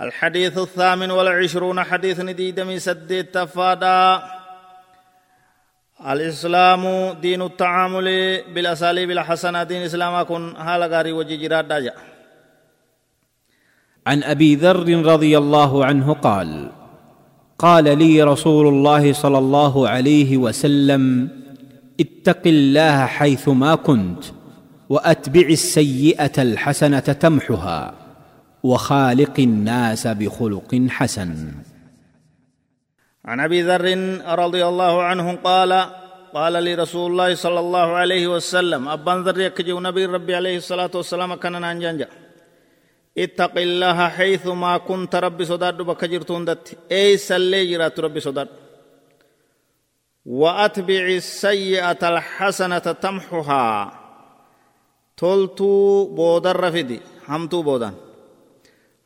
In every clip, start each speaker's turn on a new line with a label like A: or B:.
A: الحديث الثامن والعشرون حديث نديدمي سديت تفادا. الإسلام دين التعامل بالأساليب الحسنة دين الإسلام كن هالا غاري وجي جراد داجا.
B: عن أبي ذر رضي الله عنه قال قال لي رسول الله صلى الله عليه وسلم اتق الله حيثما كنت وأتبع السيئة الحسنة تمحها. وخالق الناس بخلق حسن.
A: عن أبي ذر رضي الله عنه قال قال لي رسول الله صلى الله عليه وسلم أبان ذر يكجو نبي ربي عليه الصلاة والسلام كان نانجانجا. اتق الله حيث ما كنت ربي صداد بك جرتون دت. أي سلي جرات ربي صداد. وأتبع السيئة الحسنة تمحها تلتو بودر رفدي. همتو بودان.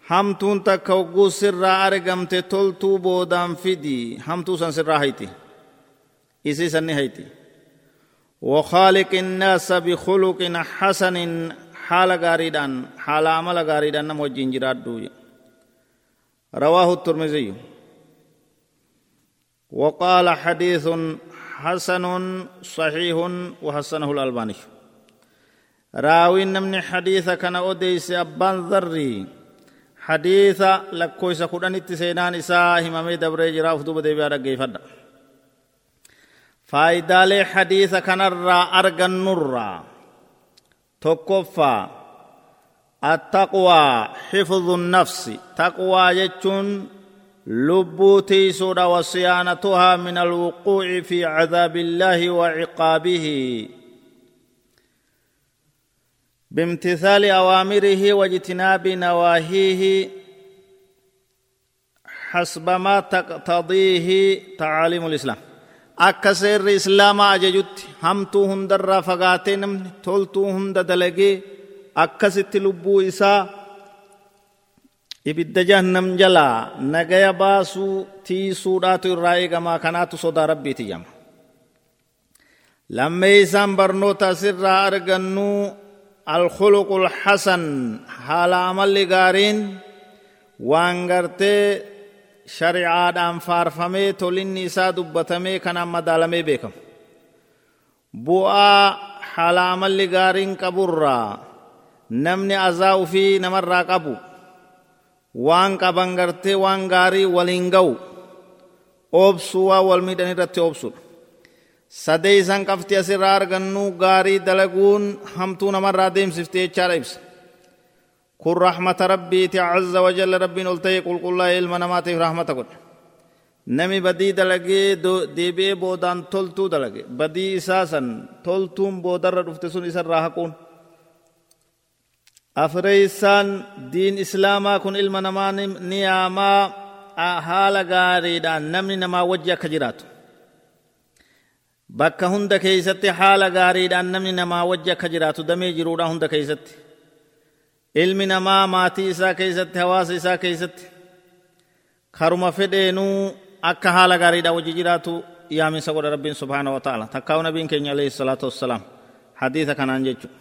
A: Hamtuun takka hogguu sirraa argamte toltuu boodaan fidi. Hamtuu san sirraa hayti isii sanni hayti وخالق الناس بخلق حسن حال غاريدان حال عمل غاريدان نمو جنجرات دو رواه الترمذي وقال حديث حسن صحيح وحسنه الألباني راوي من حديث كان أديس أبان ذري حديث لكويس كودان اتسينان إساء همامي دبري جراف دوب دي بيارا گيفد فايدالي حديث كان الرا أرغن نرى تكفى التقوى حفظ النفس تقوى يجون لبوتي سورة وصيانتها من الوقوع في عذاب الله وعقابه بامتثال أوامره واجتناب نواهيه حسب ما تقتضيه تعاليم الإسلام akka seerri islaamaa ajajutti hamtuu hundarraa fagaatee namni toltuu hunda dalagee akkasitti lubbuu isaa ibidda jahannam jalaa nagaya baasuu tiisuudhaatu irraa eegamaa kanaatu sodaa rabbiiti jama lammee isaan barnoota asirraa argannuu الخلق الحسن حال عمل غارين وانغرتي shari'aadhaan faarfamee tolinni isaa dubbatamee kanaan madaalamee beekama bu'aa haala amalli gaariin qaburraa namni azaa ufii namarraa qabu waan qaban gartee waan gaarii waliin ga'u oobsuu waan wal miidhan irratti oobsudha sadee isan qabxii asirraa argannu gaarii dalaguun hamtuu namarraa deemsifte jechaadha ibsa kun rahmata rabbiiti azza wajalla rabbiin ol ta'e qulqullaa'ee ilma namaatiif rahmata godhe nami badii dalagee deebi'ee boodaan toltuu dalage badii isaa san toltuun boodarra dhufte sun isarraa haquun afreeysaan diin islaamaa kun ilma namaa ni yaamaa haala gaariidhaan namni namaa wajji akka jiraatu bakka hunda keeysatti haala gaariidhaan namni namaa wajji akka jiraatu damee jiruudha hunda keeysatti ilmi namaa maatii isaa keeysatti hawaasa isaa keeysatti karuma fedheenuu akka haala gaariidhaan wajji jiraatu yaaminsa godha rabbiin subhaana wa ta'ala takkaa'u nabiin keenya alayhi salaatu wassalaam hadiisa kanaan jechuudha